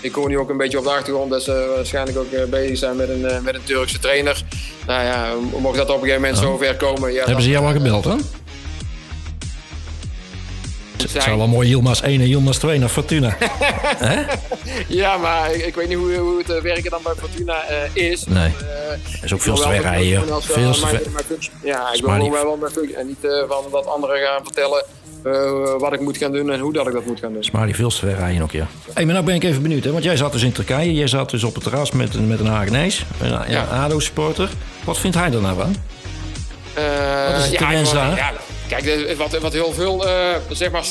Ik hoor nu ook een beetje op de achtergrond dat ze waarschijnlijk ook bezig zijn met een, met een Turkse trainer. Nou ja, mocht dat op een gegeven moment oh. zover komen... Ja, Hebben ze jou al gebeld, hè? Het zou wel mooi Yilmaz 1 en Yilmaz 2 naar Fortuna. ja, maar ik, ik, weet niet hoe, hoe het werken dan bij Fortuna uh, is. Nee. Uh, is ook veel te rijden, veel te ver. Ja, ik wil gewoon wel met En niet uh, van dat anderen gaan vertellen wat ik moet gaan doen en hoe dat ik dat moet gaan doen. Maar die veel te ver rijden ook, ja. Hey, maar nou ben ik even benieuwd, hè? want jij zat dus in Turkije. Jij zat dus op het terras met, met een Hagenees, een ja, ADO-supporter. Wat vindt hij er nou van? wat is het ja, daar? Kijk, wat, wat heel veel, uh, zeg maar,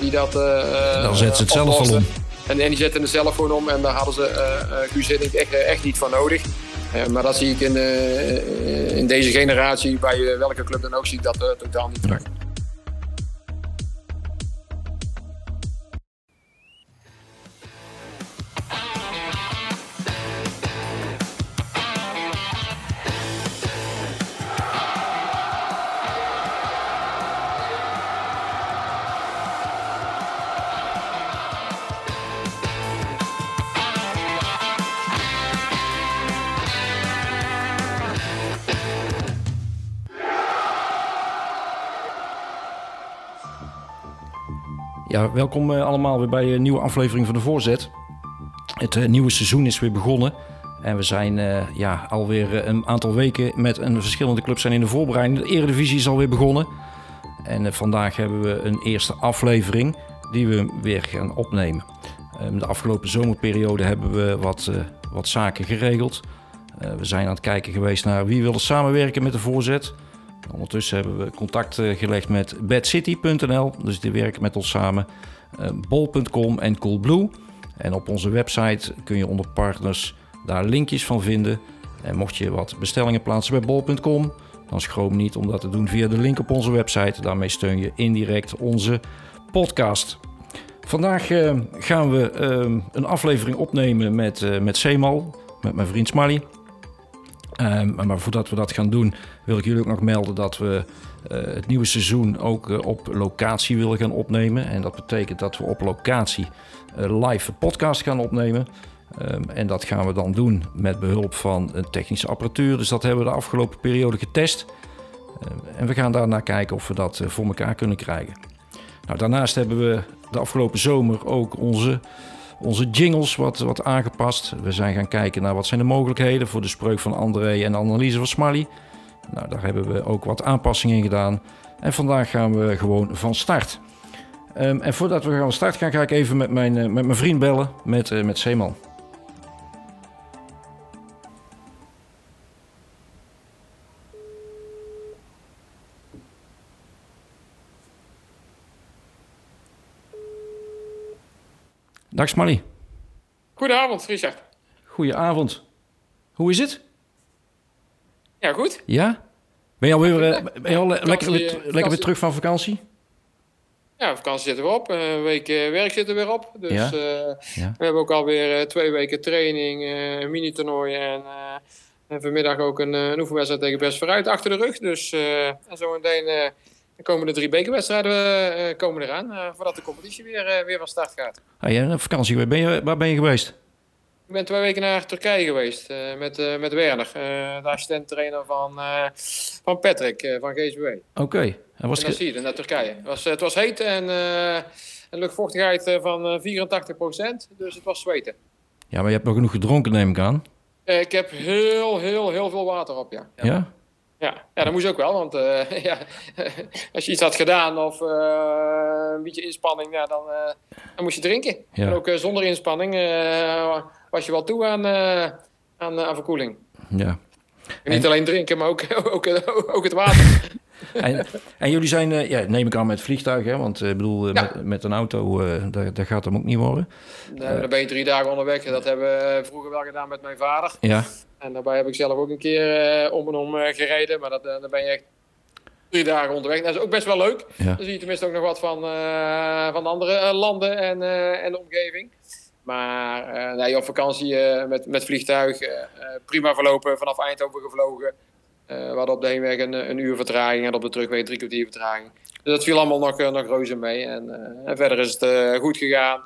die dat. Uh, dan zetten ze het zelf al om. En, en die zetten het zelf gewoon om en daar hadden ze uh, echt, echt niet van nodig. Maar dat zie ik in, in deze generatie, bij welke club dan ook, zie ik dat totaal niet terug. Welkom uh, allemaal weer bij een nieuwe aflevering van de Voorzet. Het uh, nieuwe seizoen is weer begonnen. En we zijn uh, ja, alweer een aantal weken met een verschillende clubs zijn in de voorbereiding. De Eredivisie is alweer begonnen. En vandaag hebben we een eerste aflevering die we weer gaan opnemen. Ehm, de afgelopen zomerperiode hebben we wat, wat zaken geregeld. we zijn aan het kijken geweest naar wie wil samenwerken met de Voorzet. Ondertussen hebben we contact eh, gelegd met badcity.nl, dus die werken met ons samen. Eh, bol.com en Coolblue. En op onze website kun je onder partners daar linkjes van vinden. En mocht je wat bestellingen plaatsen bij bol.com, dan schroom niet om dat te doen via de link op onze website. Daarmee steun je indirect onze podcast. Vandaag uh, gaan we een aflevering opnemen met, uh, met Seemal, met mijn vriend Smally. Um, maar voordat we dat gaan doen, wil ik jullie ook nog melden dat we uh, het nieuwe seizoen ook uh, op locatie willen gaan opnemen. En dat betekent dat we op locatie uh, live podcast gaan opnemen. Um, en dat gaan we dan doen met behulp van een technische apparatuur. Dus dat hebben we de afgelopen periode getest. Uh, en we gaan daarna kijken of we dat voor elkaar kunnen krijgen. Nou, daarnaast hebben we de afgelopen zomer ook onze onze jingles wat, wat aangepast. We zijn gaan kijken naar wat zijn de mogelijkheden voor de spreuk van André en de analyse van Smally. Nou, daar hebben we ook wat aanpassingen in gedaan. En vandaag gaan we gewoon van start. Um, en voordat we gaan van start gaan, ga ik even met mijn, uh, met mijn vriend bellen, met, uh, met Seeman. Dag Smally. Goedenavond, Richard. Goedenavond. Hoe is het? Ja, goed. Ja? Ben je alweer, ben je al lekker, weer, eh, lekker weer terug van vakantie? Ja, vakantie zitten we op. Een week uh, werk zitten we weer op. Dus ja. Uh, ja. we hebben ook alweer twee weken training, een mini-toernooi en, en vanmiddag ook een, een oefenwedstrijd tegen Best Vooruit achter de rug. Dus en zo meteen de komende drie bekerwedstrijden uh, komen eraan. Uh, voordat de competitie weer, weer van start gaat. Ah, ja, vakantie. Ben je, waar ben je geweest? Ik ben twee weken naar Turkije geweest met, met Werner, de assistent-trainer van, van Patrick van GSW. Oké. Okay. En was en je, naar Turkije. Het was, het was heet en een luchtvochtigheid van 84% Dus het was zweten. Ja, maar je hebt nog genoeg gedronken, neem ik aan. ik heb heel, heel, heel veel water op, ja. ja? Ja? Ja, dat moest ook wel. Want uh, ja, als je iets had gedaan of uh, een beetje inspanning, ja, dan, uh, dan moest je drinken. Ja. En ook zonder inspanning was je wel toe aan, aan, aan verkoeling. Ja. En niet alleen drinken, maar ook, ook, ook het water. en, en, jullie zijn, ja, neem ik aan met vliegtuig, hè? want ik bedoel, ja. met, met, een auto, daar, daar gaat hem ook niet worden. Nee, dan ben je drie dagen onderweg. Dat hebben we vroeger wel gedaan met mijn vader. Ja. En daarbij heb ik zelf ook een keer uh, om en om uh, gereden. Maar dat, uh, dan ben je echt drie dagen onderweg. Dat is ook best wel leuk. Ja. Dan zie je tenminste ook nog wat van, van andere landen en, en de omgeving. Maar nee, op vakantie met, met vliegtuig prima verlopen. Vanaf Eindhoven gevlogen. We hadden op de heenweg een, een uur vertraging en op de terugweg drie kwartier vertraging. Dus dat viel allemaal nog, nog reuze mee. En, en verder is het goed gegaan.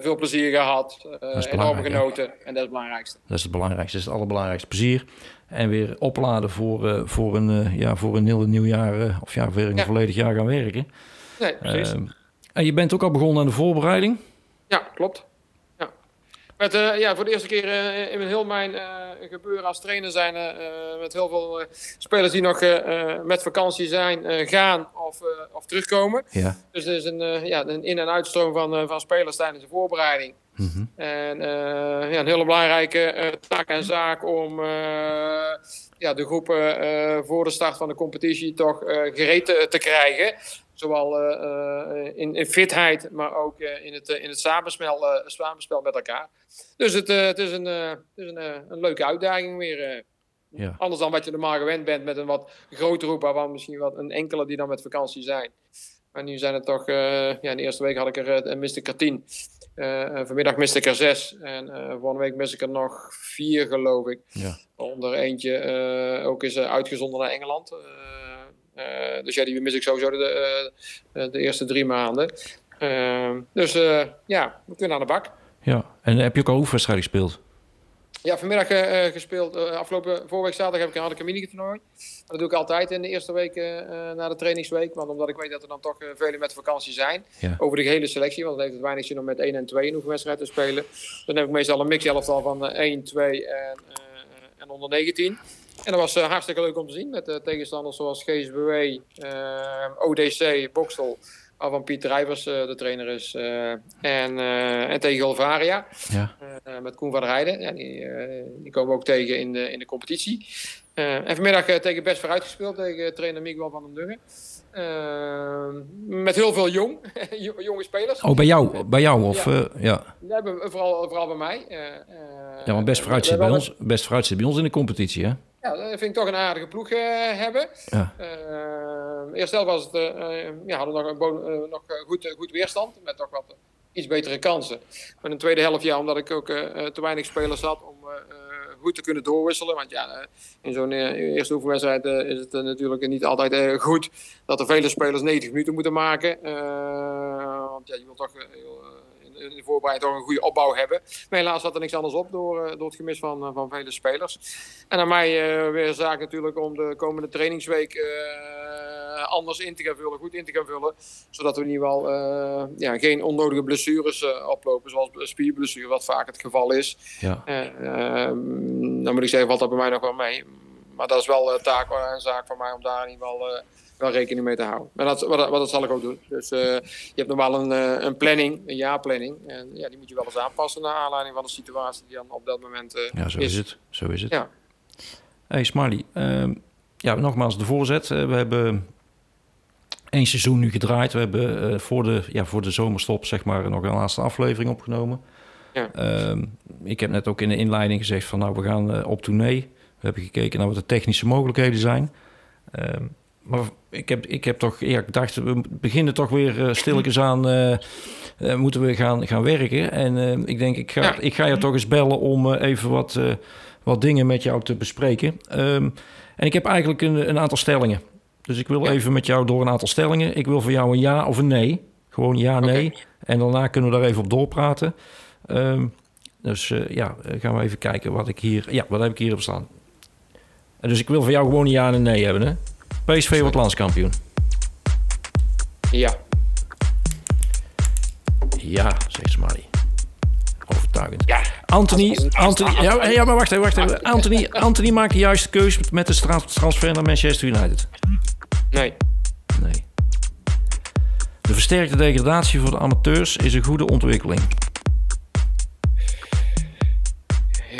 veel plezier gehad, enorm genoten. En dat is het belangrijkste. Dat is het belangrijkste, dat is het allerbelangrijkste. Plezier. En weer opladen voor, voor, een, ja, voor een heel nieuw jaar, of ja, weer een volledig jaar gaan werken. Nee, precies. Ehm, en je bent ook al begonnen aan de voorbereiding? Ja, klopt. Ja. Met, uh, ja, voor de eerste keer uh, in heel mijn uh, gebeuren als trainer zijn met heel veel spelers die nog met vakantie zijn, gaan of, of terugkomen. Ja. Dus er is een, ja, een in- en uitstroom van, van spelers tijdens de voorbereiding. Mm -hmm. En ja, een hele belangrijke taak en zaak om ja, de groepen voor de start van de competitie toch gereed te, te krijgen. Zowel uh, in, in, fitheid, maar ook uh, in het, in het samenspel, samenspel met elkaar. Dus het, het is, een, het is een, een leuke uitdaging weer. Ja. Anders dan wat je normaal gewend bent met een wat grotere groep, waarvan misschien wat een enkele die dan met vakantie zijn. Maar nu zijn het toch, ja, in de eerste week had ik er, miste ik er tien. vanmiddag miste ik er zes. En volgende week mis ik er nog vier, geloof ik. Ja. Onder eentje ook is uitgezonden naar Engeland. Eh, dus ja, die mis ik sowieso de, de, eh, de eerste drie maanden. Dus eh, ja, we kunnen aan de bak. Ja, en heb je ook al oefenwedstrijd gespeeld? Ja, vanmiddag uh, gespeeld. Uh, afgelopen vorige week zaterdag heb ik een harde mini toernooi. Dat doe ik altijd in de eerste week uh, na de trainingsweek. Want omdat ik weet dat er dan toch velen met vakantie zijn. Over de hele selectie. Want dan heeft het weinig zin om met 1 en 2 een oefenwedstrijd te spelen. Dan heb ik meestal een mix elftal van 1, 2 en, en onder 19. En dat was uh, hartstikke leuk om te zien met uh, tegenstanders zoals GSBW, eh, ODC, Bokstel, waarvan Piet Drijvers de trainer is, en, en tegen Golvaria ja. met Koen van der Heijden. Ja, die, die komen we ook tegen in de, in de competitie. en vanmiddag tegen Best vooruit gespeeld tegen trainer Miguel van den Duggen. met heel veel jong, jonge spelers. Oh, bij jou? Bij jou of, ja. ja. ja vooral, vooral bij mij. ja, want Best vooruit, zit bij ons, best vooruit zit bij ons in de competitie, hè? Ja, dat vind ik toch een aardige ploeg uh, hebben. Ja. Uh, eerst was het, uh, ja, hadden nog, een nog goed, goed weerstand met toch wat iets betere kansen. Maar in de tweede helft, ja, omdat ik ook te weinig spelers had om goed te kunnen doorwisselen. Want ja, in zo'n eerste oefenwedstrijd is het natuurlijk niet altijd goed dat er vele spelers 90 minuten moeten maken. want ja, je wil toch in de voorbereiding toch een goede opbouw hebben. Maar helaas had er niks anders op door, eh, door het gemis van, eh, van vele spelers. En aan mij uh, weer zaak natuurlijk om de komende trainingsweek anders in te gaan vullen, goed in te gaan vullen. Zodat we in ieder geval uh, ja, geen onnodige blessures uh, oplopen, zoals spierblessure, wat vaak het geval is. Ja. Ehm, dan moet ik zeggen, valt dat bij mij nog wel mee. Maar dat is wel taak en zaak van mij om daar in ieder geval wel rekening mee te houden. Maar dat, wat, wat dat zal ik ook doen. Dus uh, je hebt wel een, uh, een planning, een jaarplanning. En ja, die moet je wel eens aanpassen naar aanleiding van de situatie die dan op dat moment uh, Ja, zo is. het. Zo is het. Ja. Hey Smiley, ehm, ja, nogmaals de voorzet. we hebben één seizoen nu gedraaid. We hebben voor, de, ja, voor de zomerstop zeg maar nog een laatste aflevering opgenomen. Ja. Ehm, ik heb net ook in de inleiding gezegd van nou, we gaan op tournee. We hebben gekeken naar wat de technische mogelijkheden zijn. Ehm, maar ik heb, ik heb toch, ja, ik dacht, we beginnen toch weer uh, stilletjes aan, uh, uh, moeten we gaan, gaan werken. En ik denk, ik ga, ik ga je toch eens bellen om even wat, wat dingen met jou te bespreken. Um, en ik heb eigenlijk een, een aantal stellingen. Dus ik wil even met jou door een aantal stellingen. Ik wil voor jou een ja of een nee. Gewoon ja, nee. Okay. En daarna kunnen we daar even op doorpraten. Um, dus ja, gaan we even kijken wat ik hier... Ja, wat heb ik hier op staan? dus ik wil voor jou gewoon een ja en een nee hebben, hè? PSV wordt landskampioen. Ja. Ja, zegt Smiley. Overtuigend. Ja. Anthony, Anthony, ja, ja, maar wacht even, wacht even. Anthony, Anthony maakt de juiste keuze met de transfer naar Manchester United. Nee. Nee. De versterkte degradatie voor de amateurs is een goede ontwikkeling.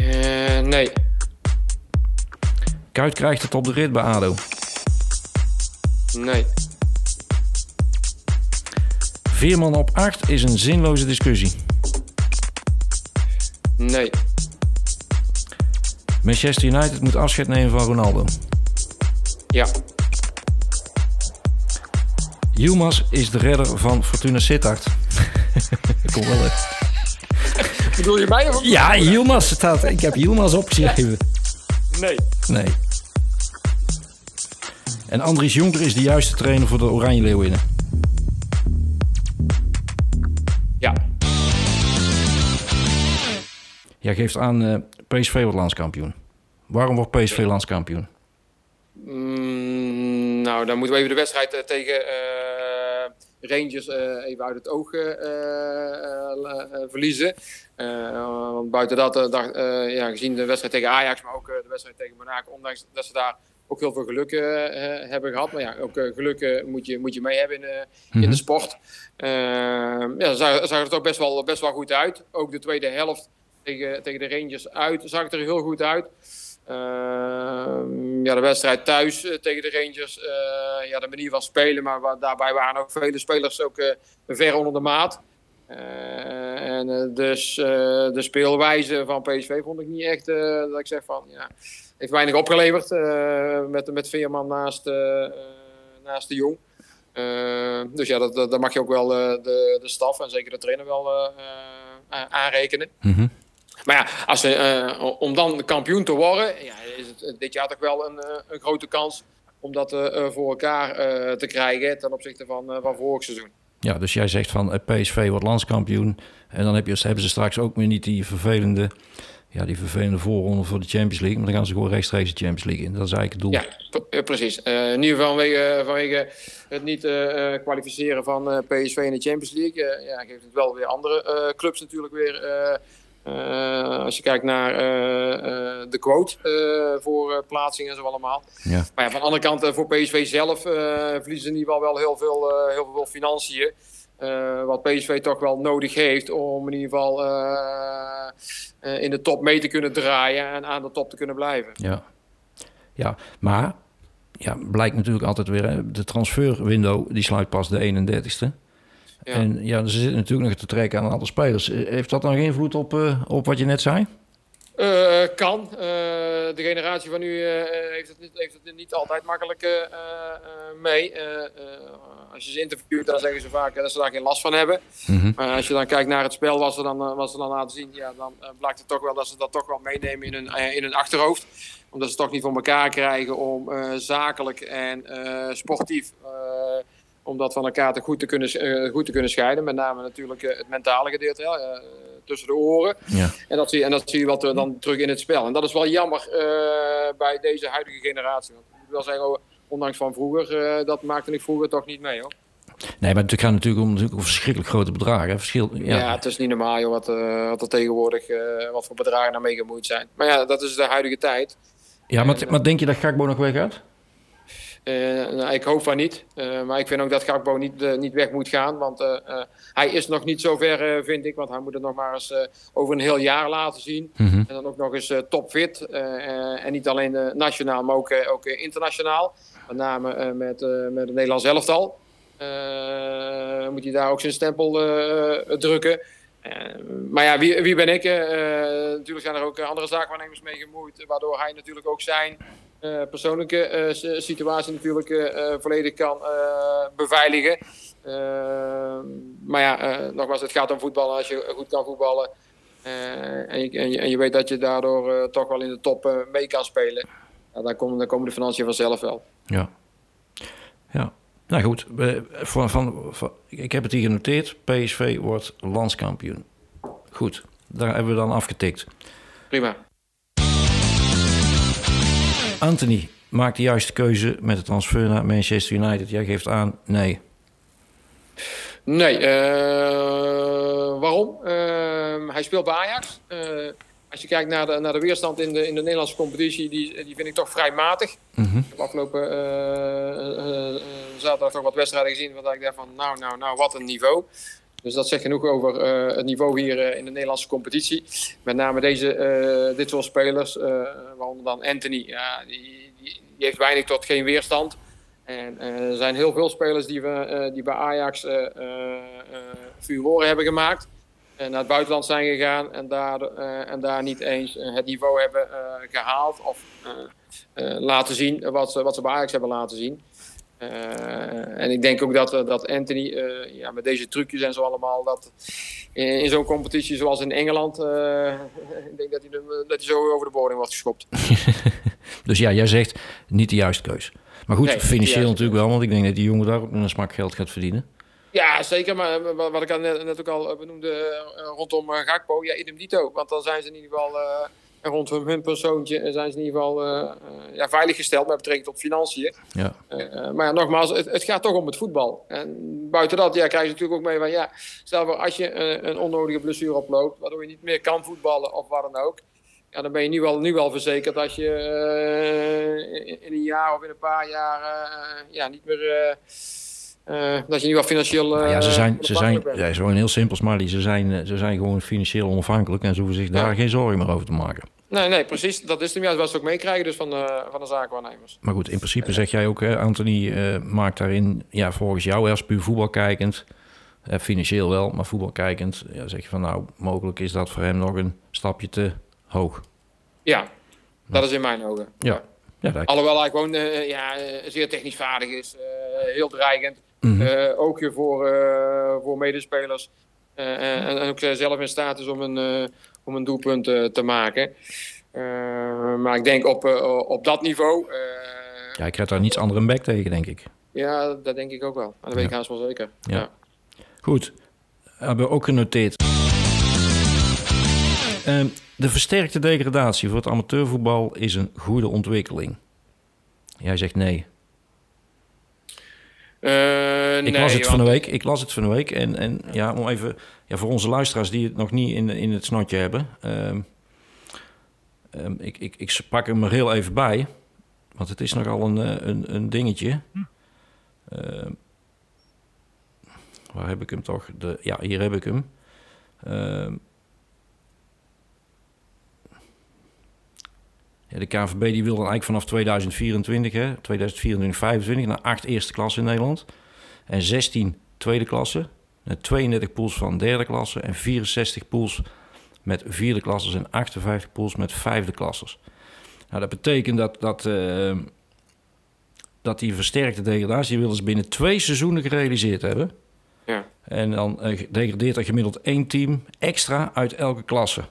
Uh, nee. Kuit krijgt het op de rit bij ADO. Nee. Vier man op acht is een zinloze discussie. Nee. Manchester United moet afscheid nemen van Ronaldo. Ja. Yilmaz is de redder van Fortuna Sittard. Kom wel eens. Bedoel je mij? Of ja, Yilmaz staat. Ik heb Yilmaz opgeschreven. Nee. Nee. En Andries Jonker is de juiste trainer voor de Oranje Leeuwinnen. Ja. Jij geeft aan PSV wordt landskampioen. Waarom wordt PSV landskampioen? Mm, nou, dan moeten we even de wedstrijd tegen Rangers even uit het oog verliezen. want buiten dat, dacht, ja, gezien de wedstrijd tegen Ajax, maar ook de wedstrijd tegen Monaco, ondanks dat ze daar ook heel veel geluk hebben gehad. Maar ja, ook geluk moet, je, moet je mee hebben in, in de mhm. sport. ja, zag, zag het ook best wel, best wel goed uit. Ook de tweede helft tegen, tegen de Rangers uit zag het er heel goed uit. ja, de wedstrijd thuis tegen de Rangers. ja, de manier van spelen, maar daarbij waren ook vele spelers ook ver onder de maat. en dus de speelwijze van PSV vond ik niet echt dat ik zeg van ja, heeft weinig opgeleverd met, met Veerman naast, naast de Jong. dus ja, dat, dat, mag je ook wel de, de staf en zeker de trainer wel aanrekenen. Mm maar ja, als, uh, om dan kampioen te worden, ja, is het dit jaar toch wel een, eh, een grote kans om dat uh, voor elkaar te krijgen ten opzichte van, van vorig seizoen. Ja, dus jij zegt van PSV wordt landskampioen. En dan heb je, hebben ze straks ook weer niet die vervelende, ja, die vervelende voorronde voor de Champions League. Maar dan gaan ze gewoon rechtstreeks de Champions League in. Dat is eigenlijk het doel. Ja, precies. Uh, in ieder geval vanwege, vanwege het niet uh, kwalificeren van PSV in de Champions League. ja, geeft het wel weer andere clubs natuurlijk weer uh, als je kijkt naar uh, uh, de quote voor plaatsing en zo allemaal. Ja. Maar ja, van de andere kant, voor PSV zelf verliezen ze in ieder geval wel heel veel, heel veel financiën. Wat PSV toch wel nodig heeft om in ieder geval in de top mee te kunnen draaien en aan de top te kunnen blijven. Ja, ja maar ja, blijkt natuurlijk altijd weer, de transferwindow die sluit pas de 31ste. En ja, ze zitten natuurlijk nog te trekken aan een aantal spelers. Eh, heeft dat dan geen invloed op, uh, op wat je net zei? Uh, kan. Uh, de generatie van nu heeft, het niet, heeft het niet altijd makkelijk mee. Als je ze interviewt, dan zeggen ze vaak dat ze daar geen last van hebben. Mm Maar als je dan kijkt naar het spel wat ze dan, wat ze dan laten zien, ja, dan blijkt het toch wel dat ze dat toch wel meenemen in hun, in hun achterhoofd. Omdat ze toch niet voor elkaar krijgen om zakelijk en sportief om dat van elkaar te goed, te kunnen, goed te kunnen scheiden. Met name natuurlijk het mentale gedeelte tussen de oren. Ja. En, dat zie, en dat zie je wat dan terug in het spel. En dat is wel jammer bij deze huidige generatie. Want ik wel zeggen, ondanks van vroeger, dat maakte ik vroeger toch niet mee hoor. Nee, maar het gaat natuurlijk om, natuurlijk om verschrikkelijk grote bedragen. Verschil, ja. ja, het is niet normaal joh, wat, wat er tegenwoordig, wat voor bedragen naar mee gemoeid zijn. Maar ja, dat is de huidige tijd. Ja, maar, maar denk je dat Gakbo nog weg gaat? Uh, nou, ik hoop van niet. Uh, maar ik vind ook dat Gakpo niet, uh, niet weg moet gaan. Want hij is nog niet zo ver, vind ik. Want hij moet het nog maar eens over een heel jaar laten zien. Mm -hmm. En dan ook nog eens topfit. en niet alleen nationaal, maar ook, ook internationaal. Met name met, met het Nederlands elftal. moet hij daar ook zijn stempel drukken. maar ja, wie, wie ben ik? natuurlijk zijn er ook andere zaakwaarnemers mee gemoeid. Waardoor hij natuurlijk ook zijn eh, persoonlijke eh, situatie natuurlijk eh, volledig kan beveiligen. maar ja, nogmaals, het gaat om voetballen. Als je goed kan voetballen en je, en, je, en, je, weet dat je daardoor toch wel in de top mee kan spelen, ja, dan, komen, dan komen de financiën vanzelf wel. Ja. Ja. Nou goed, van, van, van, ik heb het hier genoteerd. PSV wordt landskampioen. Goed, daar hebben we dan afgetikt. Prima. Anthony maakt de juiste keuze met de transfer naar Manchester United. Jij geeft aan nee. Nee, uh, waarom? Uh, hij speelt bij Ajax. Uh, als je kijkt naar de, naar de weerstand in de, in de Nederlandse competitie, die, die vind ik toch vrij matig. Mm -hmm. Ik heb afgelopen zaterdag toch wat wedstrijden gezien, waar ik dacht van nou, nou, nou, wat een niveau. Dus dat zegt genoeg over uh, het niveau hier uh, in de Nederlandse competitie. Met name deze, uh, dit soort spelers, waaronder dan Anthony, ja, die, die, die, heeft weinig tot geen weerstand. En er zijn heel veel spelers die, we, die bij Ajax furoren hebben gemaakt. En naar het buitenland zijn gegaan en daar, en daar niet eens het niveau hebben gehaald of laten zien wat ze, wat ze bij Ajax hebben laten zien. Uh, en ik denk ook dat, eh, dat Anthony uh, ja, met deze trucjes en zo allemaal, dat in, in zo'n competitie zoals in Engeland, uh, ik denk dat hij, dat hij zo over de boarding wordt geschopt. dus ja, jij zegt niet de juiste keus. Maar goed, financieel natuurlijk wel, want ik denk dat die jongen daar ook een smak geld gaat verdienen. Ja, zeker. Maar wat ik net, net ook al benoemde rondom Gakpo, ja, idem dito. Want dan zijn ze in ieder geval en rondom hun persoontje zijn ze in ieder geval uh, ja, veiliggesteld met betrekking tot financiën. Ja. Uh, maar ja, nogmaals, het, het, gaat toch om het voetbal. En buiten dat ja, krijg je natuurlijk ook mee van ja, stel voor als je een, een onnodige blessure oploopt, waardoor je niet meer kan voetballen of wat dan ook. Ja, dan ben je nu wel, nu wel verzekerd dat je uh, in, in, een jaar of in een paar jaar ja, niet meer. dat je nu wel financieel. Ja, ze zijn, ze zijn ja, gewoon heel simpel, Smiley. Ze zijn, ze zijn gewoon financieel onafhankelijk en ze hoeven zich daar geen zorgen meer over te maken. Nee, nee, precies. Dat is hem juist wat ze ook meekrijgen dus van, de, van de zakenwaarnemers. Maar goed, in principe zeg jij ook, Anthony, uh, maakt daarin, ja, volgens jou als puur voetbalkijkend, uh, financieel wel, maar voetbalkijkend, ja, zeg je van nou, mogelijk is dat voor hem nog een stapje te hoog. Ja, dat is in mijn ogen. Ja. ja Alhoewel hij gewoon uh, ja, zeer technisch vaardig is, heel dreigend. Mm -hmm. ook voor, voor medespelers. En, ook zelf in staat is om een, om een doelpunt uh, te maken. Uh, maar ik denk op, uh, op dat niveau. ja, ik krijg daar niets andere een back tegen, denk ik. Ja, dat denk ik ook wel. En dat weet ik haast wel zeker. Ja. ja. Goed, hebben we ook genoteerd. Ehm, de versterkte degradatie voor het amateurvoetbal is een goede ontwikkeling. Jij zegt nee. Uh, ik nee, las het van de week. Ik las het van de week. En, en ja, om even ja, voor onze luisteraars die het nog niet in, in het snotje hebben. Um, um, ik, ik, ik pak hem er heel even bij. Want het is nogal een, eh, een, een dingetje. Uh, waar heb ik hem toch? De, ja, hier heb ik hem. Ja, de KVB die wil dan eigenlijk vanaf 2024, hè, 2024, 25 naar acht eerste klasse in Nederland. En 16 tweede klasse. 32 pools van derde klasse en 64 pools met vierde klasses en 58 pools met vijfde klasses. Nou, dat betekent dat, dat, uh, dat die versterkte degradatie willen ze binnen twee seizoenen gerealiseerd hebben. Ja. En dan uh, degradeert er gemiddeld één team extra uit elke klasse.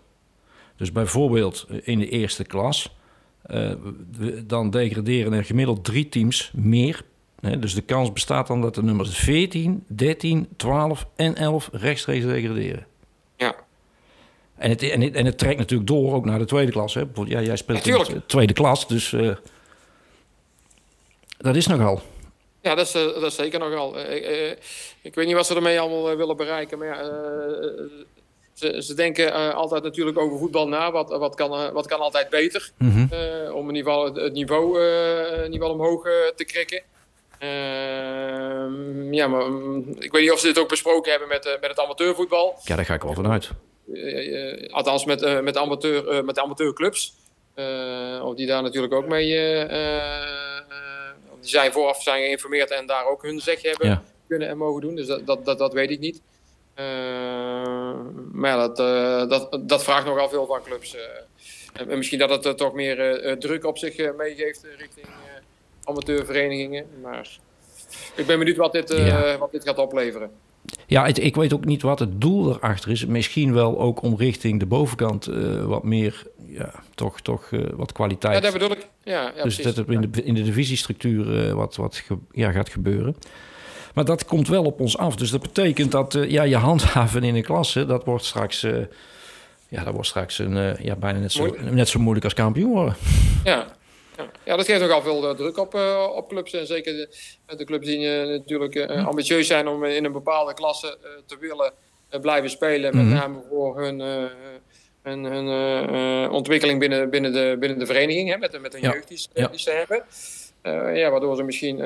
Dus bijvoorbeeld eh, in de eerste klas, dan degraderen er gemiddeld drie teams meer dus de kans bestaat dan dat de nummers 14, 13, 12 en 11 rechtstreeks degraderen. Ja. En het, en, het, en het trekt natuurlijk door ook naar de tweede klas. Hè? Ja, jij speelt in de tweede klas, dus uh, dat is nogal. Ja, dat is, uh, dat is zeker nogal. Uh, ik weet niet wat ze ermee allemaal willen bereiken, maar ja, ze, ze, denken altijd natuurlijk over voetbal na. Wat, wat, kan, wat kan altijd beter? Mm -hmm. om in ieder geval het, het niveau, geval omhoog te krikken. Ehm, ja, maar mm, ik weet niet of ze dit ook besproken hebben met, uh, met het amateurvoetbal. Ja, daar ga ik wel vanuit. Uh, althans, met, met, amateur, met de amateurclubs. of die daar natuurlijk ook mee. die zijn vooraf zijn geïnformeerd en daar ook hun zegje hebben kunnen en mogen doen. Dus dat, dat, dat, dat weet ik niet. Maar ja, dat, dat, dat vraagt nogal veel van clubs. en misschien dat het toch meer druk op zich meegeeft richting amateurverenigingen. Maar ik ben benieuwd wat dit, wat dit gaat opleveren. Ja, het, ik weet ook niet wat het doel erachter is. Misschien wel ook om richting de bovenkant uh, wat meer, ja, toch, toch uh, wat kwaliteit. Ja, dat bedoel ik. Ja, ja dus dat het in de, in de divisiestructuur wat, wat ge, ja, gaat gebeuren. Maar dat komt wel op ons af. Dus dat betekent dat ja, je handhaven in een klasse, dat wordt straks, ja, dat wordt straks een, ja, bijna net zo, net zo moeilijk als kampioen worden. Ja, ja, dat geeft nogal veel druk op, uh, op clubs. En zeker de, de clubs die uh, natuurlijk ambitieus zijn om in een bepaalde klasse te willen blijven spelen. Met mhm. name voor hun, hun, hun ontwikkeling binnen, binnen, de, binnen de vereniging. Hè, met, met een jeugd die, ja. die ze hebben. Ja, waardoor ze misschien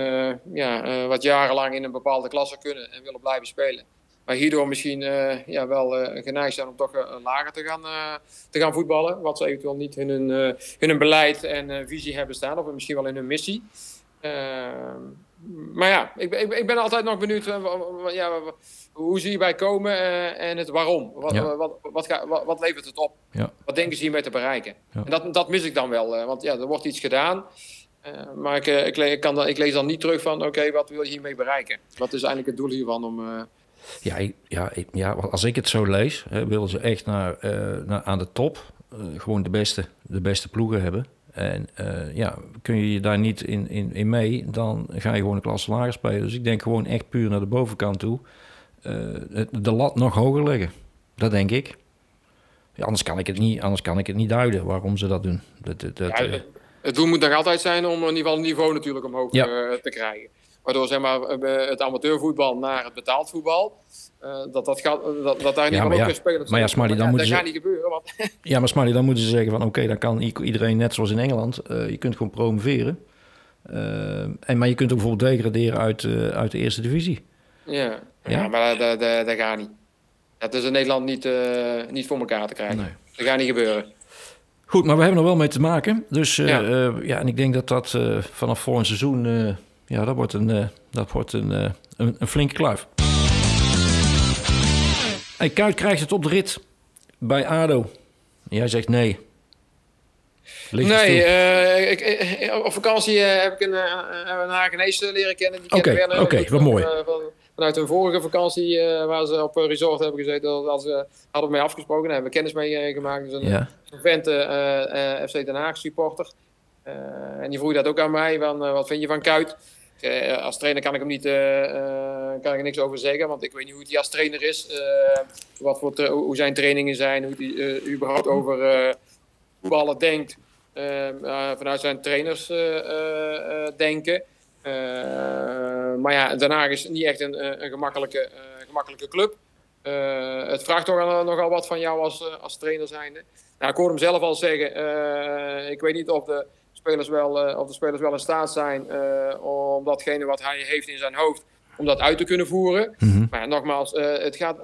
ja, wat jarenlang in een bepaalde klasse kunnen en willen blijven spelen. Maar hierdoor misschien ja, wel geneigd zijn om toch lager te gaan, te gaan voetballen. Wat ze eventueel niet in hun, in hun beleid en visie hebben staan. Of misschien wel in hun missie. Maar ja, ik, ik, ik, ben altijd nog benieuwd ja, hoe ze hierbij komen en het waarom. Wat, ja. wat, wat, wat, wat, levert het op? Ja. Wat denken ze hiermee te bereiken? En dat, dat mis ik dan wel. want ja, er wordt iets gedaan. Maar ik, ik, ik, kan dan, ik lees dan niet terug van, oké, wat wil je hiermee bereiken? Wat is eigenlijk het doel hiervan om ja, ja, ja, als ik het zo lees, hè, willen ze echt naar, uh, naar aan de top gewoon de beste, de beste ploegen hebben. En ja, kun je je daar niet in, in, in mee, dan ga je gewoon een klasse lager spelen. Dus ik denk gewoon echt puur naar de bovenkant toe. de lat nog hoger leggen. Dat denk ik. Ja, anders, kan ik het niet, anders kan ik het niet duiden waarom ze dat doen. Dat, dat, ja, het doel moet nog altijd zijn om in ieder geval het niveau natuurlijk omhoog te krijgen. Waardoor zeg maar, het amateurvoetbal naar het betaald voetbal. Uh, dat, dat, gaat, dat, dat daar niet ja, ook spelen. Maar ja, Smarty, dan moeten ze... gaat niet gebeuren. Want... ja, maar Smarty, dan moeten ze zeggen van... oké, dan kan iedereen net zoals in Engeland. Uh, je kunt gewoon promoveren. Uh, en, maar je kunt ook bijvoorbeeld degraderen uit, uit de eerste divisie. Ja, ja? maar dat, dat, dat, gaat niet. Dat is in Nederland niet, niet voor elkaar te krijgen. Nee. Dat gaat niet gebeuren. Goed, maar we hebben er wel mee te maken. Dus ja. ja, en ik denk dat dat vanaf volgend seizoen ja, dat wordt een, uh, dat wordt een, uh, een, een, flinke kluif. Hey, Kuit krijgt het op de rit bij ADO. Jij zegt nee. nee, uh, ik, op vakantie heb ik een, een Hagenees leren kennen. Oké, oké, okay, wat mooi. Van, vanuit een vorige vakantie waar ze op een resort hebben gezeten, dat ze, hadden we mee afgesproken. Daar hebben we kennis mee gemaakt. Dus een, ja. een vent, FC Den Haag supporter. en die vroeg dat ook aan mij, van, wat vind je van Kuit? Als trainer kan ik hem niet, uh, kan ik er niks over zeggen, want ik weet niet hoe hij als trainer is, wat voor hoe zijn trainingen zijn, hoe hij überhaupt over voetballen denkt vanuit zijn trainers denken. Maar ja, Den Haag is niet echt een, een gemakkelijke, gemakkelijke club. het vraagt toch nogal wat van jou als, als trainer zijnde. Nou, ik hoorde hem zelf al zeggen, ik weet niet of de spelers wel, of de spelers wel in staat zijn om datgene wat hij heeft in zijn hoofd, om dat uit te kunnen voeren. Mhm. Maar nogmaals, uh, het gaat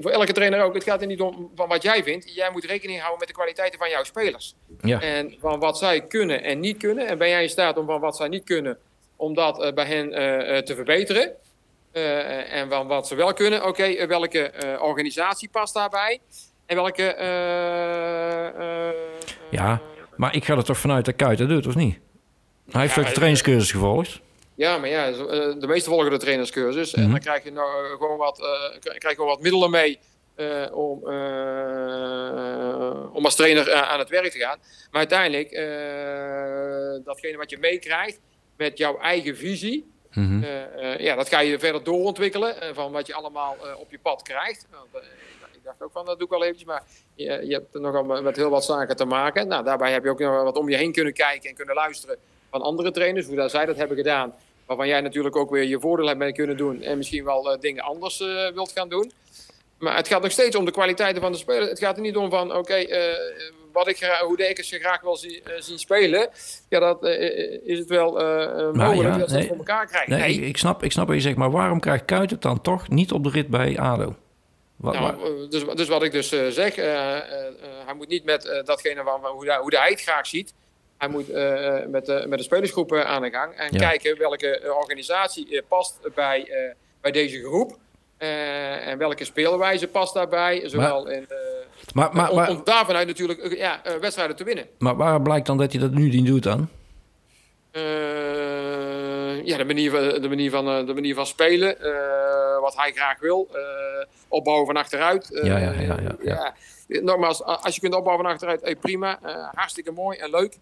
voor elke trainer ook, het gaat er niet om van wat jij vindt. Jij moet rekening houden met de kwaliteiten van jouw spelers. Ja. En van wat zij kunnen en niet kunnen. En ben jij in staat om van wat zij niet kunnen, om dat bij hen te verbeteren. en van wat ze wel kunnen, oké, welke organisatie past daarbij? En welke... ja, maar ik ga er toch vanuit dat Kuit dat doet, of niet? Hij heeft ook de trainingscursus gevolgd. Ja, maar ja, eh, de meeste volgen de trainerscursus. En mhm. dan krijg je nou eh, gewoon wat, uh, krijg je wat middelen mee uh, om, om als trainer aan het werk te gaan. Maar uiteindelijk, datgene wat je meekrijgt met jouw eigen visie, mm ja, dat ga je verder doorontwikkelen van wat je allemaal op je pad krijgt. Want, dacht ook van, dat doe ik wel eventjes. Maar je, je hebt er nogal met heel wat zaken te maken. Nou, daarbij heb je ook nog wat om je heen kunnen kijken en kunnen luisteren van andere trainers. Hoe dat zij dat hebben gedaan. Waarvan jij natuurlijk ook weer je voordeel hebt mee kunnen doen. En misschien wel dingen anders wilt gaan doen. Maar het gaat nog steeds om de kwaliteiten van de speler. Het gaat er niet om van, oké, okay, uh, wat ik hoe de ik ze graag wil zien, zien spelen. Ja, dat is het wel mogelijk ja, dat ze nee, dat voor elkaar krijgen. Nee, Ik, snap, ik snap wat je zegt, maar waarom krijgt Kuit het dan toch niet op de rit bij ADO? nou, eh, dus, dus wat ik dus zeg, hij moet niet met datgene van, hoe, hoe hij het graag ziet. Hij moet met, de, met de spelersgroep aan de gang en kijken welke organisatie past bij, bij deze groep. En welke speelwijze past daarbij, zowel maar, in... maar, maar, om, om daarvanuit natuurlijk ja, wedstrijden te winnen. Maar waar blijkt dan dat hij dat nu niet doet dan? ja, de manier, de manier, van, de manier van spelen wat hij graag wil. Opbouwen van achteruit. Ja, ja, ja, ja, ja. Nogmaals, als je kunt opbouwen van achteruit, hey, prima. Hartstikke mooi en leuk.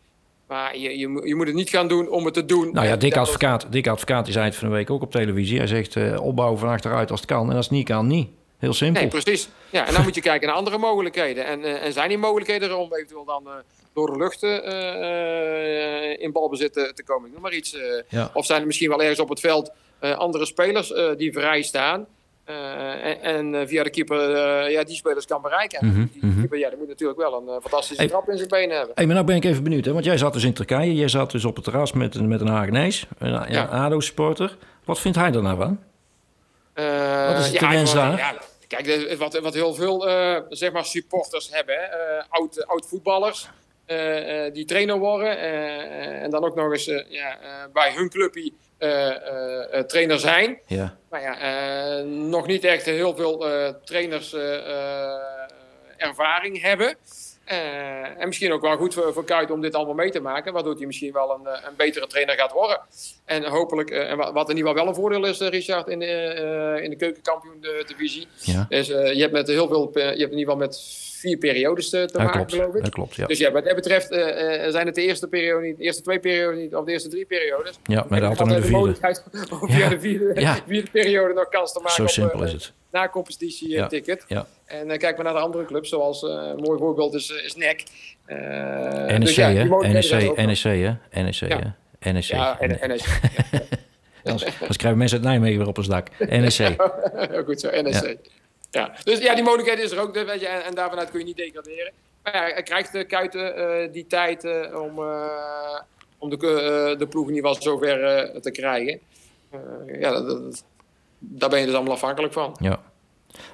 Maar je, je, je, moet het niet gaan doen om het te doen. Nou ja, Dick Advocaat, Dick Advocaat die zei het van de week ook op televisie. Hij zegt uh, opbouwen van achteruit als het kan. En als het niet kan, niet. Heel simpel. Nee, precies. Ja, en dan moet je kijken naar andere mogelijkheden. En, uh, en zijn die mogelijkheden er om eventueel dan uh, door de lucht in balbezit te komen? Ik noem maar iets. Ja. Of zijn er misschien wel ergens op het veld eh, andere spelers eh, die vrij staan. Eh, en, en, via de keeper ja, die spelers kan bereiken. En mhm, die, mhm. keeper ja, die moet natuurlijk wel een fantastische hey, trap in zijn benen hebben. Hey, maar nou ben ik even benieuwd, hè? want jij zat dus in Turkije. Jij zat dus op het terras met, met een Hagenees, een, ja. ADO-supporter. Wat vindt hij er nou van? Wat is het ja, wens daar? Ja, kijk, wat, wat heel veel zeg maar supporters hebben, oud, oud voetballers... die trainer worden en dan ook nog eens ja, bij hun clubje trainer zijn. Ja. Maar ja, nog niet echt heel veel trainers ervaring hebben. Uh, en misschien ook wel goed voor, voor Kuit om dit allemaal mee te maken. Waardoor hij misschien wel een, een betere trainer gaat worden. En hopelijk, uh, en wat in ieder geval wel een voordeel is, Richard, in de, in de keukenkampioen-divisie. Ja. Is, je hebt met heel veel, je hebt in ieder geval met vier periodes te, te maken, geloof ik. Dat klopt, ja. Dus ja, wat dat betreft zijn het de eerste periode niet, de eerste twee periodes niet, of de eerste drie periodes. Ja, maar altijd nog de vierde. mogelijkheid om via de vierde, periode nog kans te maken Zo simpel is het. Na competitie ja. ticket. Ja. En uh, kijk maar naar de andere clubs, zoals uh, een mooi voorbeeld is, is NEC. NEC, dus ja, hè? NEC, NEC, hè? NEC, ja. hè? NEC. Ja, NEC. Anders krijgen mensen uit Nijmegen weer op ons dak. NEC. Goed zo, NEC. Ja. Dus ja, die mogelijkheid is er ook. Weet je, en, en daarvanuit kun je niet degraderen. Maar ja, hij krijgt de Kuiten uh, die tijd uh, om, uh, om de, de ploeg in ieder geval zover te krijgen. ja, dat, dat, daar ben je dus allemaal afhankelijk van. Ja.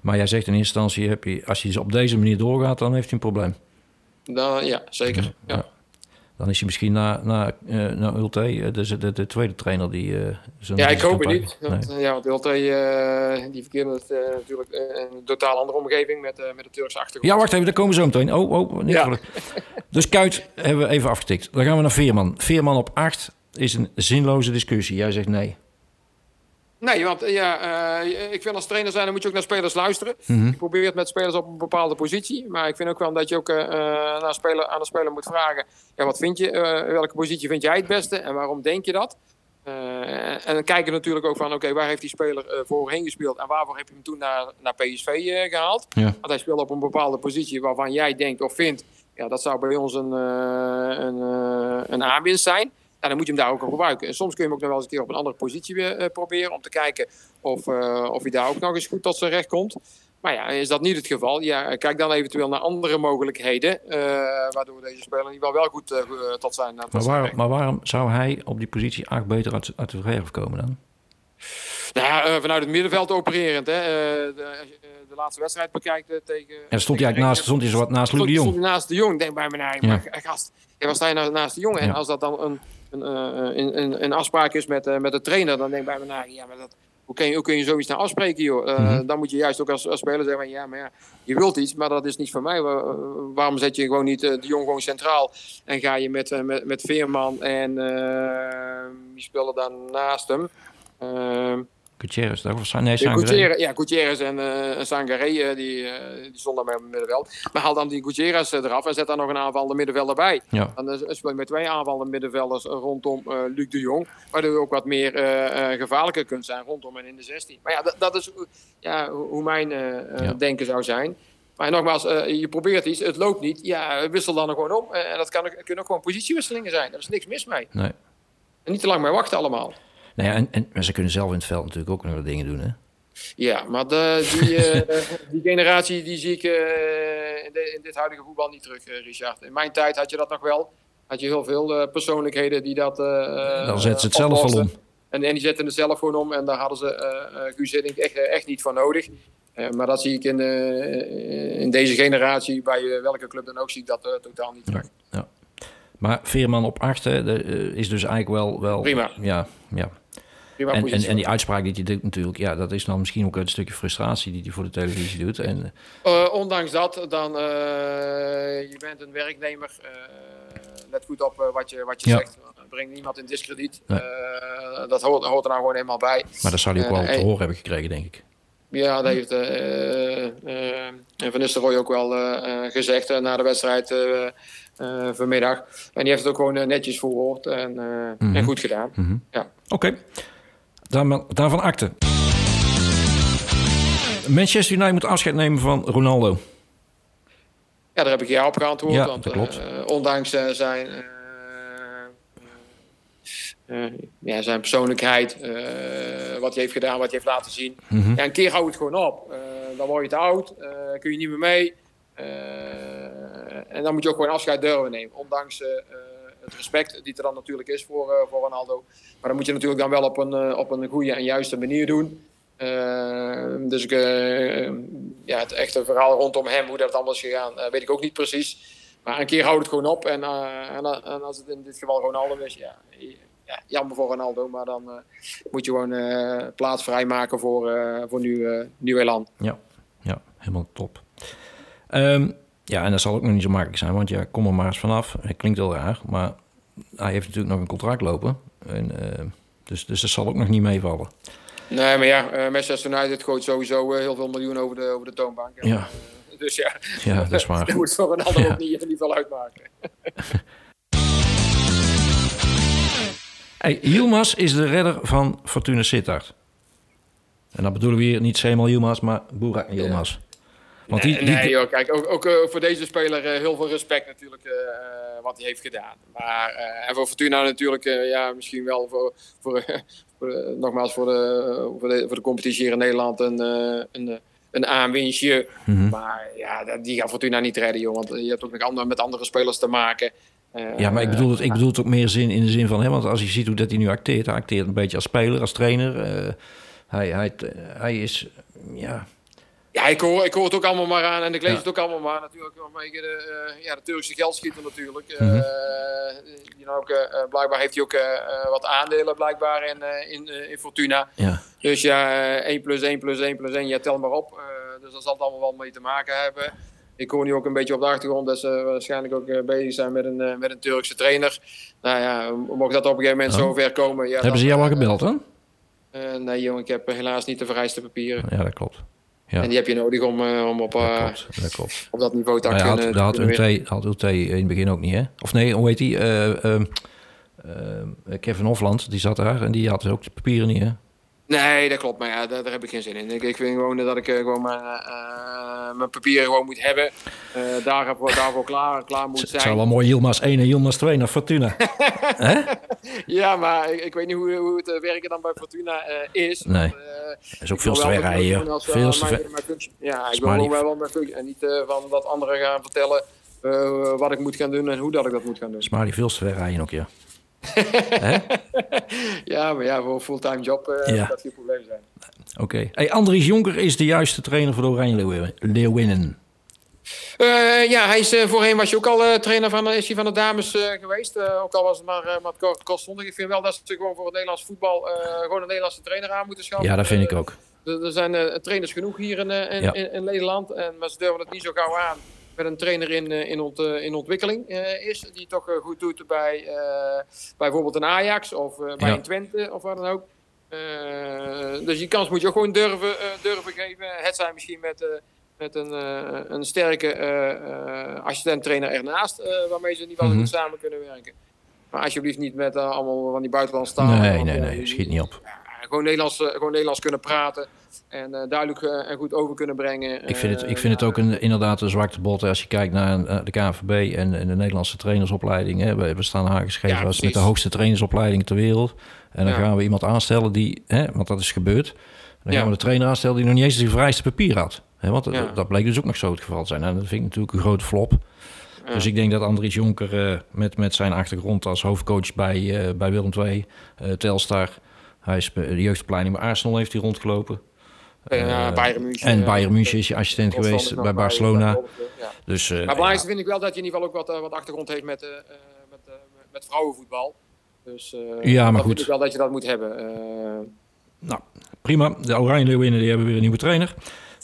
Maar jij zegt in eerste instantie, heb je, als je op deze manier doorgaat, dan heeft hij een probleem. Dan, ja, zeker. ja. ja. Dan is hij misschien naar, naar, uh, naar Ulte, eh, de, de, de, tweede trainer die... Uh, ja, ik hoop het niet. nee. Ja, want Ulte uh, die verkeerde natuurlijk een totaal andere omgeving met, met de Turkse achtergrond. Ja, wacht even, daar komen we zo meteen. Oh, oh, niet ja. Dus Kuit hebben we even afgetikt. Dan gaan we naar Veerman. Veerman op 8 is een zinloze discussie. Jij zegt nee. Nee, want ja, uh, ik vind als trainer zijn, dan moet je ook naar spelers luisteren. Mm Je probeert met spelers op een bepaalde positie. Maar ik vind ook wel dat je ook uh, naar speler, aan de speler moet vragen... Ja, wat vind je, uh, welke positie vind jij het beste en waarom denk je dat? en dan kijken natuurlijk ook van, oké, waar heeft die speler voorheen gespeeld... en waarvoor heb je hem toen naar, naar PSV gehaald? Ja. Want hij speelt op een bepaalde positie waarvan jij denkt of vindt... ja, dat zou bij ons een, een, een aanwinst zijn... Dan moet je hem daar ook op gebruiken. En soms kun je hem ook nog wel eens een keer op een andere positie weer, uh, proberen. Om te kijken of, uh, of hij daar ook nog eens goed tot zijn recht komt. Maar ja, is dat niet het geval? Ja, kijk dan eventueel naar andere mogelijkheden. Uh, waardoor deze speler niet wel, wel goed tot zijn. Tot maar, waarom, maar waarom zou hij op die positie 8 beter uit, uit de verf komen dan? Nou ja, vanuit het middenveld opererend. Hè. De, als je de laatste wedstrijd bekijkt tegen... En stond hij eigenlijk naast, stond hij zo wat naast Luc de Jong? Stond hij naast de Jong, denk bij me, nou, ja. gast, ja, was hij naast de Jong? En als dat dan een een, een, een, een afspraak is met, met de trainer, dan denk ik bij me, nou, ja, maar dat, hoe, kun je, hoe kun je zoiets nou afspreken, joh? Uh, mm -hmm. Dan moet je juist ook als, als speler zeggen, ja, maar ja, je wilt iets, maar dat is niet voor mij. Waarom zet je gewoon niet de jong gewoon centraal en ga je met, met, met Veerman en wie speelde dan naast hem? Gutierrez, dat was nee, Gutierrez, ja, Gutierrez en uh, Sangaré, uh, die, uh, die stonden bij het middenveld. Maar haal dan die Gutierrez eraf en zet daar nog een aanvallende middenvelder bij. Ja. Dan speel je met twee aanvallende middenvelders rondom Luc de Jong. Waardoor je ook wat meer gevaarlijker kunt zijn rondom en in de 16. Maar ja, dat, dat is ja, hoe mijn ja. denken zou zijn. Maar nogmaals, je probeert iets, het loopt niet. Ja, wissel dan er gewoon om. en dat kan, kunnen ook gewoon positiewisselingen zijn. Daar is niks mis mee. Nee. En niet te lang mee wachten allemaal. Nou ja, en, en ze kunnen zelf in het veld natuurlijk ook nog wat dingen doen, hè? Ja, maar de, die, uh, die generatie die zie ik uh, in, de, in, dit huidige voetbal niet terug, uh, Richard. In mijn tijd had je dat nog wel. Had je heel veel persoonlijkheden die dat. Dan zetten ze het zelf al om. En, en die zetten het zelf gewoon om. En daar hadden ze Guus echt, echt niet voor nodig. maar dat zie ik in, in deze generatie, bij welke club dan ook, zie ik dat totaal niet terug. Ja, ja. Maar Veerman op achter is dus eigenlijk wel... wel Prima. Ja, ja. En, en, en, die uitspraak die hij doet natuurlijk, ja, dat is dan misschien ook een stukje frustratie die hij voor de televisie doet. En, uh, ondanks dat, dan, uh, je bent een werknemer, uh, let goed op wat je, wat je ja. zegt. Breng niemand in discrediet. Nee. dat hoort, hoort, er nou gewoon eenmaal bij. Maar dat zou hij ook wel te horen hebben gekregen, denk ik. Ja, dat heeft Van Nistelrooy ook wel gezegd na de wedstrijd vanmiddag. En die heeft het ook gewoon netjes verwoord en, mm -hmm. en goed gedaan. Mm -hmm. ja. Oké. Okay. Daar, daarvan akte. Manchester United moet afscheid nemen van Ronaldo. Ja, daar heb ik ja op geantwoord. Ja, want, klopt. Uh, ondanks uh, zijn, uh, ja, zijn persoonlijkheid, wat hij heeft gedaan, wat hij heeft laten zien. Mm -hmm. ja, een keer houdt het gewoon op. dan word je te oud, kun je niet meer mee. en dan moet je ook gewoon afscheid durven nemen. Ondanks het respect die er dan natuurlijk is voor, uh, voor Ronaldo. Maar dan moet je natuurlijk dan wel op een, uh, op een goede en juiste manier doen. Uh, dus ik, ja, het echte verhaal rondom hem, hoe dat allemaal is gegaan, weet ik ook niet precies. Maar een keer houdt het gewoon op. En, en, als het in dit geval Ronaldo is, ja, ja jammer voor Ronaldo. Maar dan moet je gewoon plaats vrijmaken voor, voor nieuw, nieuw elan. Ja, ja helemaal top. Um, Ja, en dat zal ook nog niet zo makkelijk zijn, want ja, kom er maar eens vanaf. Het klinkt wel raar, maar hij heeft natuurlijk nog een contract lopen. En, uh, dus, dus dat zal ook nog niet meevallen. Nee, maar ja, uh, Manchester United gooit sowieso uh, heel veel miljoen over de, over de toonbank. En, ja. dus ja, ja, dat is waar. dat moet voor een ander ja. ook niet in ieder geval uitmaken. hey, Yilmaz is de redder van Fortuna Sittard. En dan bedoelen we hier niet Semal Yilmaz, maar Burak Yilmaz. Ja. Want die, nee, joh, kijk, ook, ook uh, voor deze speler uh, heel veel respect natuurlijk uh, wat hij heeft gedaan. Maar, en voor Fortuna natuurlijk, ja, misschien wel voor, voor, voor nogmaals voor de, voor, de, voor de competitie hier in Nederland een, een, een aanwinstje. Mm -hmm. Maar ja, die gaat Fortuna niet redden, joh. Want je hebt ook nog andere, met andere spelers te maken. ja, maar ik bedoel, het, ik bedoel het ook meer zin in de zin van... Hè, want als je ziet hoe dat hij nu acteert... hij acteert een beetje als speler, als trainer. hij, hij, hij is... Ja, ja, ik hoor, ik hoor het ook allemaal maar aan en ik lees ja. het ook allemaal maar natuurlijk vanwege de, uh, ja, de Turkse geldschieter natuurlijk. Mm -hmm. uh, you know, ook, uh, blijkbaar heeft hij ook wat aandelen blijkbaar in, in, in Fortuna. Ja. Dus ja, 1 plus 1 plus 1 plus 1, ja, tel maar op. dus dat zal het allemaal wel mee te maken hebben. Ik hoor nu ook een beetje op de achtergrond dat ze waarschijnlijk ook bezig zijn met een, met een Turkse trainer. Nou ja, mocht dat op een gegeven moment oh. zover komen... Ja, Hebben dan, ze jou al gebeld dan? nee jongen, ik heb helaas niet de vereiste papieren. Ja, dat klopt. Ja. En die heb je nodig om, uh, om op, uh, dat klopt, dat klopt. op dat niveau te kunnen... Dat had, had, UT, had UT in het begin ook niet, hè? Of nee, hoe heet die? Uh, Kevin Hofland, die zat daar en die had ook de papieren niet, hè? Nee, dat klopt. Maar ja, daar, daar heb ik geen zin in. Ik, ik vind gewoon dat ik gewoon mijn, uh, mijn papieren gewoon moet hebben. Uh, daarvoor, daarvoor klaar, klaar moet zijn. Het zou wel mooi Yilmaz 1 en Yilmaz 2 naar Fortuna. ja, maar ik, ik, weet niet hoe, hoe het werken dan bij Fortuna is. Nee. Want, dat is ook veel te ver rijden. Veel te ver. Ja, ik wil gewoon wel mijn functie. En niet van wat anderen gaan vertellen wat ik moet gaan doen en hoe dat ik dat moet gaan doen. Smiley veel te ver rijden ook, ja. ja, maar ja, voor een fulltime job uh, ja. dat geen probleem zijn. Oké. Okay. Hey, Andries Jonker is de juiste trainer voor de Oranje Leeuwinnen. Uh, ja, hij is, uh, voorheen was je ook al uh, trainer van, is hij van de dames geweest. ook al was het maar, maar kort, kortstondig. Ik vind wel dat ze gewoon voor het Nederlands voetbal gewoon een Nederlandse trainer aan moeten schaffen. Ja, dat vind ik ook. er zijn trainers genoeg hier in, in, ja. in, in Nederland. En, maar ze durven het niet zo gauw aan met een trainer in, in, ont, in ontwikkeling is. Die toch goed doet bij bijvoorbeeld een Ajax of bij ja. een Twente of wat dan ook. dus die kans moet je ook gewoon durven, durven geven. Het zijn misschien met met een, uh, een sterke uh, assistent-trainer ernaast, waarmee ze niet wel mm -hmm. goed samen kunnen werken. Maar alsjeblieft niet met allemaal van die buitenlandse talen. Nee, nee, nee, schiet niet op. Gewoon, Nederlands, gewoon Nederlands kunnen praten en duidelijk en goed over kunnen brengen. Ik vind het, ik vind het ook een, inderdaad een zwakte bot als je kijkt naar de KNVB en, en de Nederlandse trainersopleiding. Hè. We, we staan aangeschreven ja, als met de hoogste trainersopleiding ter wereld. En dan ja. gaan we iemand aanstellen die, hè, want dat is gebeurd. Dan gaan we de trainer aanstellen die nog niet eens de vereiste papier had. He, want dat bleek dus ook nog zo het geval te zijn. En dat vind ik natuurlijk een grote flop. Ja. Dus ik denk dat Andries Jonker uh, met, met zijn achtergrond als hoofdcoach bij, uh, bij Willem II, uh, Telstar... Hij is de jeugdopleiding bij Arsenal heeft hij rondgelopen. En Bayern München. En Bayern München is je assistent geweest bij Barcelona. Bij, ja. dus, maar belangrijkste vind ik wel dat je in ieder geval ook wat, wat achtergrond heeft met, met, met vrouwenvoetbal. Dus ja, maar goed. vind ik wel dat je dat moet hebben. Nou, prima. De Oranje Leeuwinnen die hebben weer een nieuwe trainer.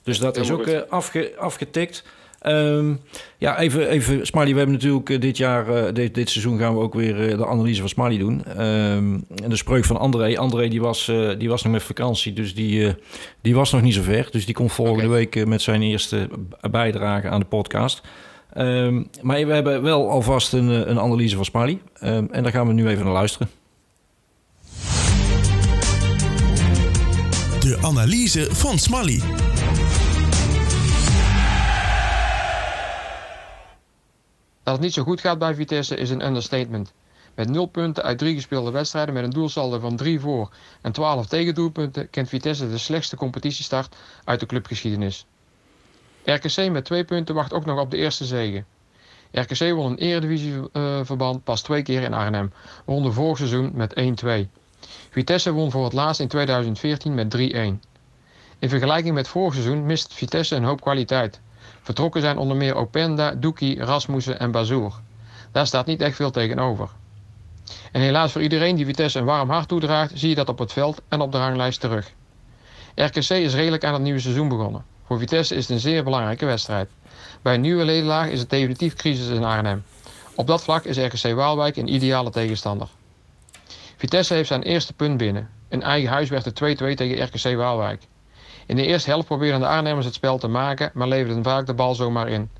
Dus dat is ook uh, afge, afgetikt. Um, ja, even, even Smiley. We hebben natuurlijk uh, dit jaar, uh, dit, dit, seizoen gaan we ook weer de analyse van Smiley doen. Um, en de spreuk van André. André die was, die was nog met vakantie, dus die, die was nog niet zo ver. Dus die komt volgende okay. week met zijn eerste bijdrage aan de podcast. Um, maar we hebben wel alvast een, een analyse van Smiley. en daar gaan we nu even naar luisteren. De analyse van Smiley. Dat het niet zo goed gaat bij Vitesse is een understatement. Met 0 punten uit 3 gespeelde wedstrijden met een doelsaldo van 3 voor en 12 tegendoelpunten kent Vitesse de slechtste competitiestart uit de clubgeschiedenis. RKC met 2 punten wacht ook nog op de eerste zege. RKC won een eredivisieverband uh, pas twee keer in Arnhem, won vorig seizoen met 1-2. Vitesse won voor het laatst in 2014 met 3-1. In vergelijking met vorig seizoen mist Vitesse een hoop kwaliteit. Vertrokken zijn onder meer Openda, Doekie, Rasmussen en Bazour. Daar staat niet echt veel tegenover. En helaas voor iedereen die Vitesse een warm hart toedraagt, zie je dat op het veld en op de ranglijst terug. RKC is redelijk aan het nieuwe seizoen begonnen. Voor Vitesse is het een zeer belangrijke wedstrijd. Bij een nieuwe ledenlaag is het definitief crisis in Arnhem. Op dat vlak is RKC Waalwijk een ideale tegenstander. Vitesse heeft zijn eerste punt binnen. In eigen huis werd het 2-2 tegen RKC Waalwijk. In de eerste helft probeerden de Arnhemmers het spel te maken, maar leverden vaak de bal zomaar in.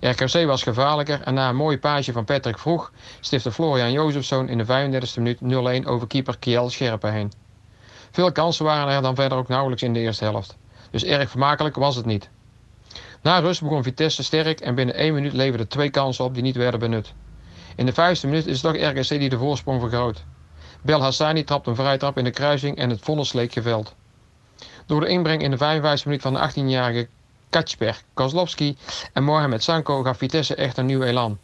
RKC was gevaarlijker en na een mooie paasje van Patrick Vroeg stifte Florian Jozefzoon in de 35e minuut 0-1 over keeper Kiel Scherpen heen. Veel kansen waren er dan verder ook nauwelijks in de eerste helft. Dus erg vermakelijk was het niet. Na rust begon Vitesse sterk en binnen 1 minuut leverde twee kansen op die niet werden benut. In de vijfde minuut is het toch RKC die de voorsprong vergroot. Bel Hassani trapt een vrijtrap in de kruising en het vonnis leek geveld. Door de inbreng in de 55 minuut van de 18-jarige Kacper Kozlowski en Mohamed Sanko gaf Vitesse echt een nieuw elan.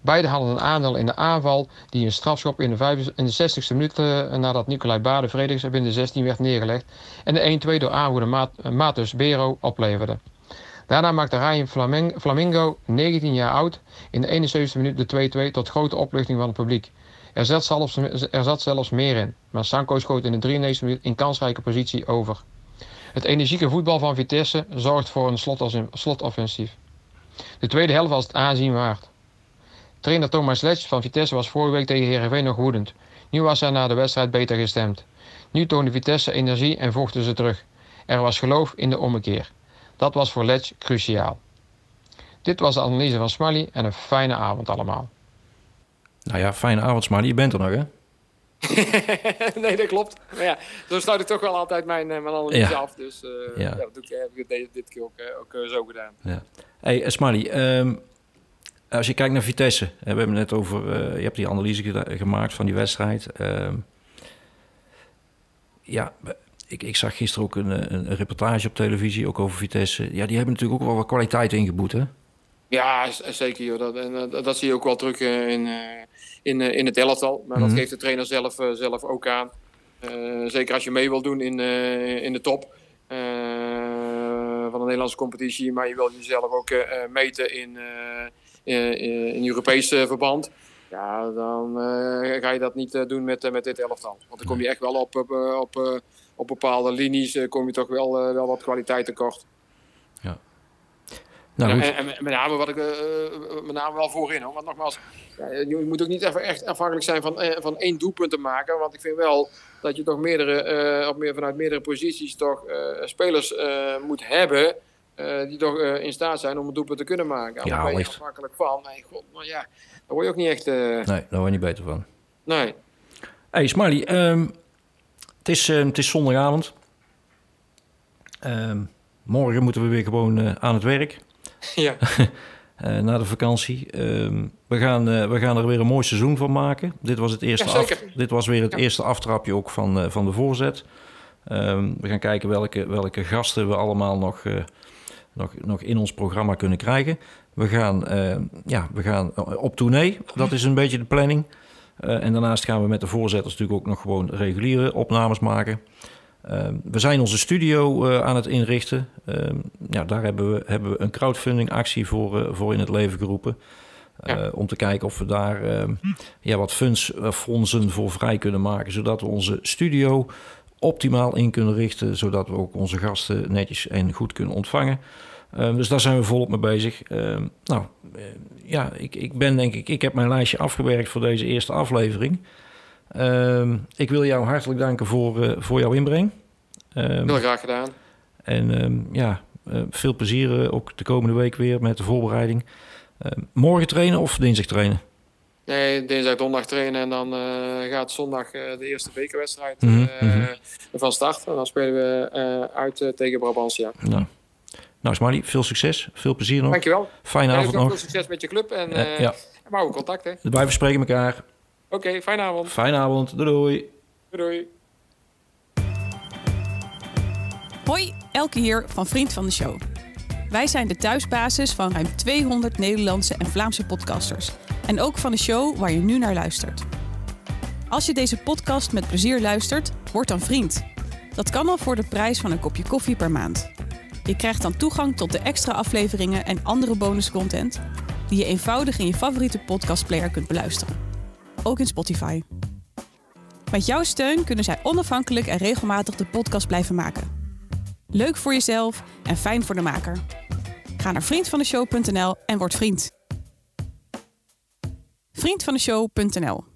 Beide hadden een aandeel in de aanval die een strafschop in de, in de 60ste minuut uh, nadat Nicolai Bade vredings binnen de 16 werd neergelegd en de 1-2 door aanvoerder Mat Matus Bero opleverde. Daarna maakte Ryan Flamingo, 19 jaar oud, in de 71ste minuut de 2-2 tot grote opluchting van het publiek. Er zat, zelfs, er zat zelfs meer in, maar Sanko schoot in de 93e minuut in kansrijke positie over. Het energieke voetbal van Vitesse zorgt voor een slotoffensief. De tweede helft was het aanzien waard. Trainer Thomas Letch van Vitesse was vorige week tegen Heerenveen nog woedend. Nu was hij na de wedstrijd beter gestemd. Nu toonde Vitesse energie en vochten ze terug. Er was geloof in de ommekeer. Dat was voor Letch cruciaal. Dit was de analyse van Smally en een fijne avond allemaal. Nou ja, fijne avond Smally. Je bent er nog hè? nee, dat klopt. Maar ja, zo sluit ik toch wel altijd mijn, eh, mijn analyse af. Dus uh, ja. ja. dat doe ik, heb ik dit keer ook, eh, ook zo gedaan. Ja. Hey, Smally, um, als je kijkt naar Vitesse, we hebben net over, uh, je hebt die analyse gemaakt van die wedstrijd. Uh, ja, ik, ik, zag gisteren ook een, een, reportage op televisie, ook over Vitesse. Ja, die hebben natuurlijk ook wel wat kwaliteit ingeboet, hè? Ja, zeker. Joh. Dat, en, dat zie je ook wel terug in, in, in het elftal. Maar dat mhm. geeft de trainer zelf, zelf ook aan. zeker als je mee wil doen in, in de top van de Nederlandse competitie. Maar je wil jezelf ook meten in in Europees verband. Ja, dan uh, ga je dat niet uh, doen met, uh, met dit elftal. Want dan kom je echt wel op, op, op, op bepaalde linies, kom je toch wel, wel wat kwaliteit tekort. Nou, ja, en, en, met name wat ik met name wel voorin hoor. Want nogmaals, ja, je moet ook niet even echt afhankelijk zijn van, van één doelpunt te maken. Want ik vind wel dat je toch meerdere, of meer vanuit meerdere posities toch spelers moet hebben uh, die toch uh, in staat zijn om een doelpunt te kunnen maken. Ja, daar ben je afhankelijk van. Nee, god, maar ja, daar word je ook niet echt... Uh... Nee, daar word je niet beter van. Nee. Hey Smiley, um, het, is, het is zondagavond. Um, morgen moeten we weer gewoon aan het werk. Ja. na de vakantie. Um, we, gaan, we gaan er weer een mooi seizoen van maken. Dit was, het eerste ja, af, dit was weer het ja. eerste aftrapje ook van, van de voorzet. we gaan kijken welke, welke gasten we allemaal nog nog, nog in ons programma kunnen krijgen. We gaan, uh, ja, we gaan op tournee. Dat is een beetje de planning. Uh, en daarnaast gaan we met de voorzetters natuurlijk ook nog gewoon reguliere opnames maken. Uh, we zijn onze studio aan het inrichten. ja, daar hebben we, hebben we een crowdfunding actie voor, voor in het leven geroepen. Ja. om te kijken of we daar ja, wat funds, fondsen voor vrij kunnen maken. Zodat we onze studio optimaal in kunnen richten. Zodat we ook onze gasten netjes en goed kunnen ontvangen. Dus daar zijn we volop mee bezig. Nou, ja, ik, ik ben denk ik, ik heb mijn lijstje afgewerkt voor deze eerste aflevering. Um, ik wil jou hartelijk danken voor, uh, voor jouw inbreng. Heel graag gedaan. En ja, uh, veel plezier ook de komende week weer met de voorbereiding. morgen trainen of dinsdag trainen? Nee, dinsdag, donderdag trainen en dan gaat zondag de eerste bekerwedstrijd mm -hmm. van start. En dan spelen we uit tegen Brabantia. Nou. Nou, Smiley, veel succes. Veel plezier nog. Dankjewel. Fijne avond nog. Veel succes met je club. En ja. houden contact, hè. Wij verspreken elkaar. Oké, okay, fijne avond. Fijne avond. Doei doei. Doei Hoi, Elke hier van Vriend van de Show. Wij zijn de thuisbasis van ruim 200 Nederlandse en Vlaamse podcasters. En ook van de show waar je nu naar luistert. Als je deze podcast met plezier luistert, word dan vriend. Dat kan al voor de prijs van een kopje koffie per maand. Je krijgt dan toegang tot de extra afleveringen en andere bonuscontent die je eenvoudig in je favoriete podcastplayer kunt beluisteren. Ook in Spotify. Met jouw steun kunnen zij onafhankelijk en regelmatig de podcast blijven maken. Leuk voor jezelf en fijn voor de maker. Ga naar vriendvandeshow.nl en word vriend. Vriendvandeshow.nl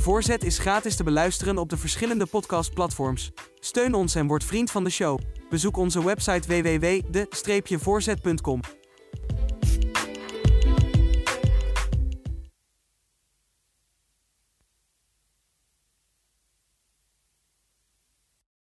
Voorzet is gratis te beluisteren op de verschillende podcastplatforms. Steun ons en word vriend van de show. Bezoek onze website www.de-voorzet.com.